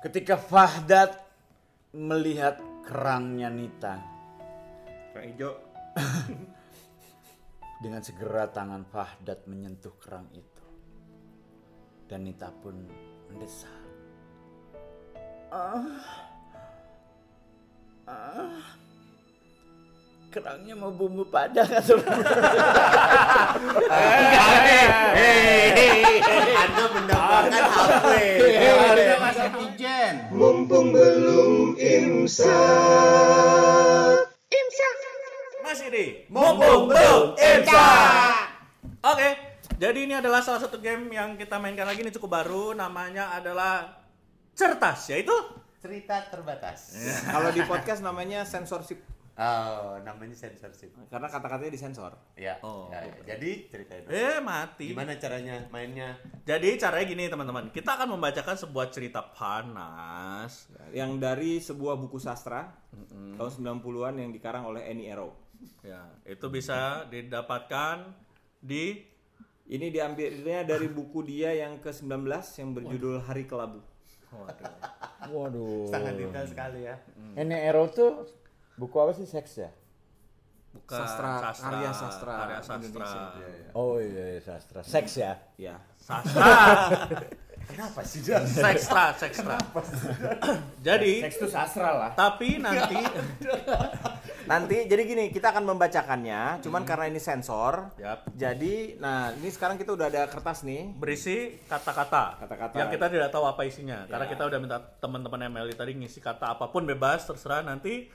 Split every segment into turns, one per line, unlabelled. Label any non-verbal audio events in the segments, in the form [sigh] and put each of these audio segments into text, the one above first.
Ketika Fahdat melihat kerangnya Nita,
Kerang hijau. [laughs]
dengan segera tangan Fahdat menyentuh kerang itu. Dan Nita pun mendesah. Ah. Ah. Kerangnya mau bumbu padang atau [laughs]
Anda mendapatkan HP.
Harusnya mas
Mumpung belum imsak.
Masih di
Mumpung belum imsak.
Oke, jadi ini adalah salah satu game yang kita mainkan lagi ini cukup baru. Namanya adalah Certas, yaitu
Cerita terbatas. [laughs]
Kalau di podcast namanya censorship
Oh, namanya censorship.
karena kata-katanya disensor.
Ya.
Oh.
ya, ya. Jadi ceritain. dong.
eh mati.
Gimana caranya mainnya?
Jadi caranya gini teman-teman, kita akan membacakan sebuah cerita panas.
Yang dari sebuah buku sastra tahun 90-an yang dikarang oleh Annie Arrow.
Ya, itu bisa didapatkan di
Ini diambilnya dari buku dia yang ke-19 yang berjudul Hari Kelabu.
Waduh.
Waduh.
Sangat detail sekali ya.
Ini Ero tuh buku apa sih seks ya?
Bukan
Sastra, karya sastra
karya sastra.
Indonesia.
Oh iya, iya sastra. Seks ya?
Ya.
Sastra. [laughs]
Kenapa sih dia?
Sekstra, sekstra. [clears throat] Jadi,
Seks itu sastra lah.
tapi nanti [laughs]
Nanti jadi gini, kita akan membacakannya, cuman karena ini sensor.
Yap.
Jadi, nah ini sekarang kita udah ada kertas nih.
berisi kata-kata
Kata-kata.
yang kita tidak tahu apa isinya karena kita udah minta teman-teman MLI tadi ngisi kata apa pun bebas terserah nanti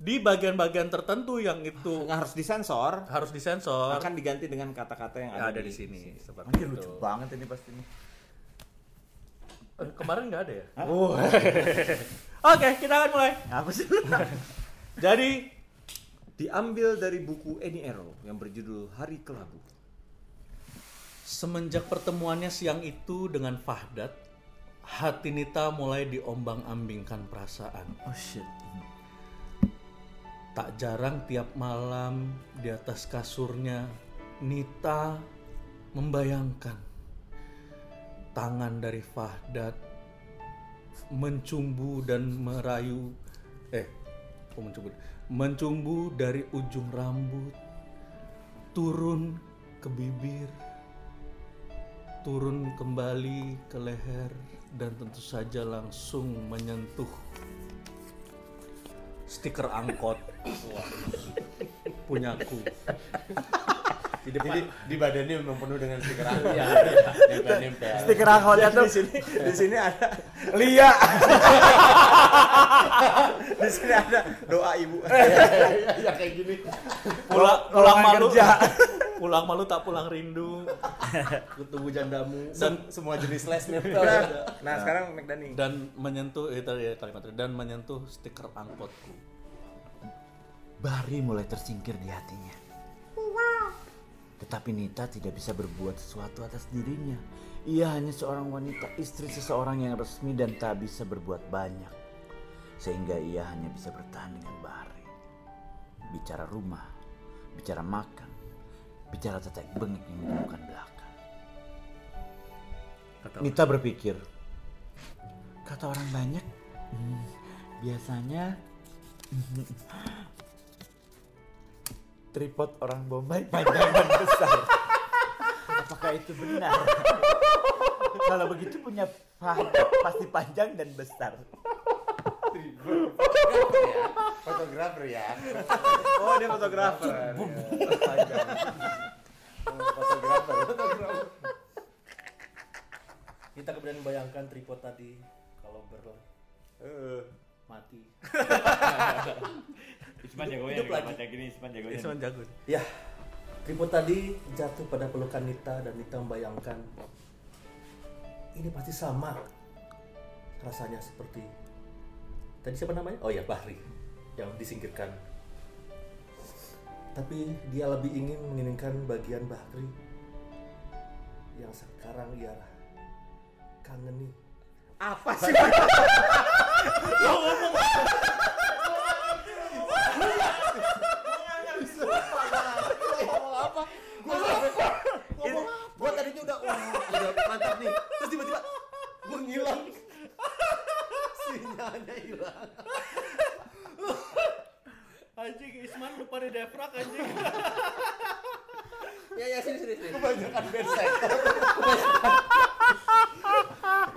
di bagian-bagian tertentu yang itu
Nggak harus disensor,
harus disensor
akan diganti dengan kata-kata yang
yang
ada,
ada di sini seperti
Anjir
itu.
lucu banget ini pasti ini.
Eh, kemarin nggak ada ya [laughs] oke kita akan mulai
Apa sih? [laughs]
jadi
Diambil dari buku Annie Arrow yang berjudul Hari Kelabu.
semenjak pertemuannya siang itu dengan Fahdat hati Nita mulai diombang-ambingkan perasaan
Oh shit.
Tak jarang tiap malam di atas kasurnya Nita membayangkan tangan dari Fahdat mencumbu dan merayu eh kok mencumbu? Mencumbu dari ujung rambut turun ke bibir turun kembali ke leher dan tentu saja langsung menyentuh stiker angkot Wah, punyaku [laughs]
Di depan
Jadi di badannya memang penuh dengan stiker angkot. Nempel-nempel.
Stiker angkotnya tuh
di sini di sini ada [laughs]
Lia.
di sini ada doa ibu. [laughs]
Ya kayak gini.
pulang pulang malu
kerja.
pulang malu tak pulang rindu [laughs]
Kutunggu jandamu.
dan
Semua jenis les nempel.
Nah, sekarang McDani.
dan menyentuh itu ya kalimatnya dan menyentuh stiker angkotku
Bari mulai tersingkir di hatinya. Tetapi Nita tidak bisa berbuat sesuatu atas dirinya. Ia hanya seorang wanita, istri seseorang yang resmi dan tak bisa berbuat banyak. Sehingga ia hanya bisa bertahan dengan Bahri. Bicara rumah, bicara makan, bicara tetek bengek yang menemukan belakang.
Kata
Nita berpikir, kata orang banyak, "Hmm, biasanya [laughs] tripod orang Bombay panjang dan besar. Apakah itu benar? Kalau begitu punya pasti panjang dan besar.
Fotografer ya.
Oh, dia fotografer.
Fotografer.
Kita kemudian membayangkan tripod tadi kalau ber mati.
Isman kalau
lagi.
macam gini Isman jagonya.
Isman jago
Ya, tripod tadi jatuh pada pelukan Nita dan Nita membayangkan ini pasti sama rasanya seperti tadi siapa namanya? Oh ya Bahri yang disingkirkan. Tapi dia lebih ingin menginginkan bagian Bahri yang sekarang ia kangeni.
Apa [laughs] sih?
Gua tadinya udah wah, udah mantap nih. Terus tiba-tiba ngilang. Semuanya hilang.
Anjing Isman lupa di defrag anjing.
Ya ya sini sini sini.
Kebanyakan band sector.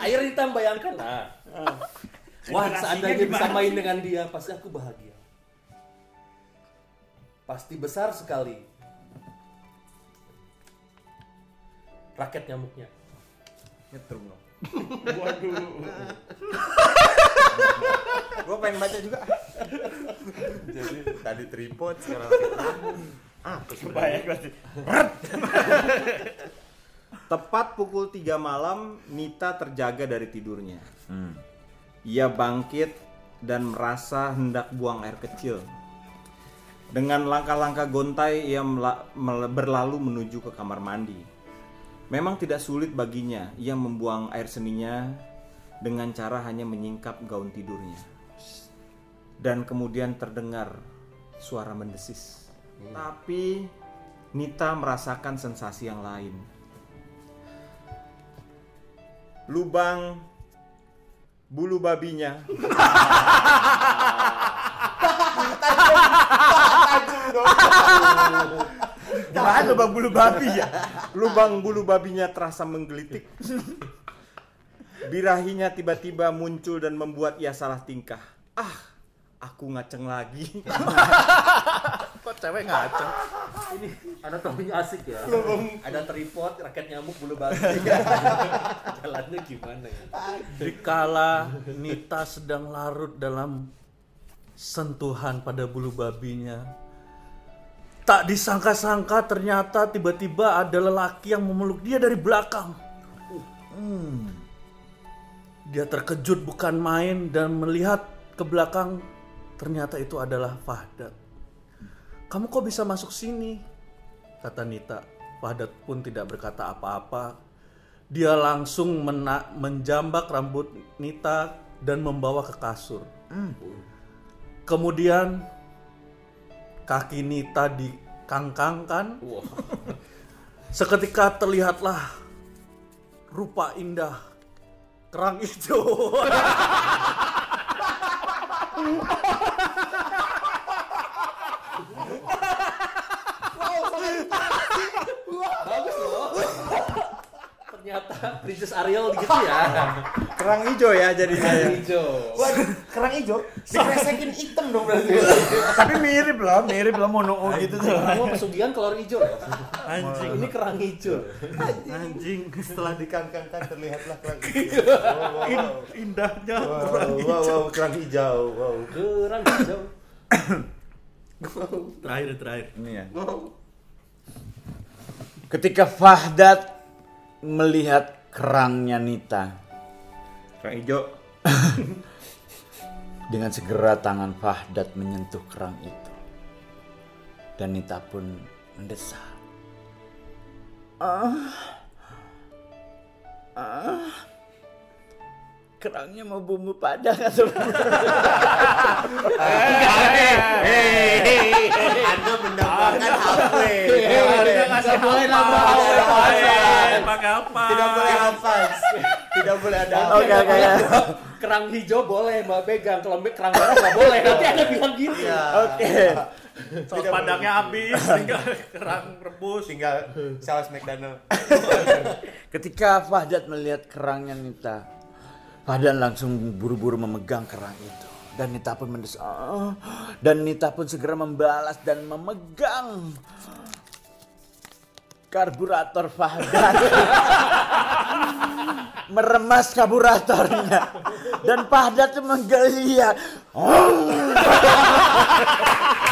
Air hitam bayangkan lah. Wah, seandainya bisa main dengan dia, pasti aku bahagia. Pasti besar sekali. Raket nyamuknya.
Nyetrum dong.
Gue pengen baca juga. Jadi tadi tripod sekarang tabung. Ah,
Kebayang pasti. [laughs]
Tepat pukul 3 malam, Nita terjaga dari tidurnya. Ia bangkit dan merasa hendak buang air kecil. Dengan langkah-langkah gontai, ia berlalu menuju ke kamar mandi. Memang tidak sulit baginya, ia membuang air seninya dengan cara hanya menyingkap gaun tidurnya. Dan kemudian terdengar suara mendesis. Tapi Nita merasakan sensasi yang lain. Lubang bulu babinya [laughs]
Gimana bang bulu babi ya?
lubang bulu babinya terasa menggelitik. Birahinya tiba-tiba muncul dan membuat ia salah tingkah. Ah, aku ngaceng lagi.
Kok cewek ngaceng?
Ini ada topinya asik ya. Ada tripod, raket nyamuk, bulu babi. [laughs] Jalannya gimana ya?
Dikala Nita sedang larut dalam sentuhan pada bulu babinya. Tak disangka-sangka ternyata tiba-tiba ada lelaki yang memeluk dia dari belakang. Hmm. Dia terkejut bukan main dan melihat ke belakang ternyata itu adalah Fahdat. Kamu kok bisa masuk sini? Kata Nita. Fahdat pun tidak berkata apa-apa. Dia langsung mena- menjambak rambut Nita dan membawa ke kasur. Kemudian kaki Nita dikangkangkan. [laughs] Seketika terlihatlah rupa indah kerang hijau. [laughs]
Bagus loh. Ternyata Princess Ariel gitu ya. [laughs]
Kerang hijau ya jadinya. ya.
Hijau.
Waduh, kerang hijau. Dikresekin hitam dong berarti. [laughs]
Tapi mirip lah, mirip lah mono gitu tuh.
Kamu pesugihan kolor hijau ya?
Anjing.
Ini kerang hijau.
Anjing.
Setelah dikangkangkan terlihatlah kerang hijau. Wow, wow, wow.
Indahnya
Wow,
kerang
wow,
hijau.
wow, kerang hijau. Wow.
Kerang hijau. [coughs]
Terakhir, terakhir.
Ini ya.
Wow.
Ketika Fahdat melihat kerangnya Nita,
Kerang hijau. [laughs]
dengan segera tangan Fahdat menyentuh kerang itu. Dan Nita pun mendesah. Ah. Ah. Kerangnya mau bumbu padang atau
Anda mendapatkan HP.
Tidak
boleh nambah
Pakai apa?
Tidak boleh advance. Tidak boleh ada.
Oke oke.
Kerang hijau boleh mbak pegang, kalau kerang merah nggak boleh. Nanti ada bilang gitu.
Oke.
Saus padangnya habis, tinggal kerang rebus.
Tinggal saus McDonald.
Ketika Fahdat melihat kerangnya Nita, Fahdan langsung buru-buru memegang kerang itu. Dan Nita pun mendes "Ah." Dan Nita pun segera membalas dan memegang karburator Fahdan. [laughs] Meremas karburatornya. Dan Fahdat tuh menggeliat. [laughs] [laughs]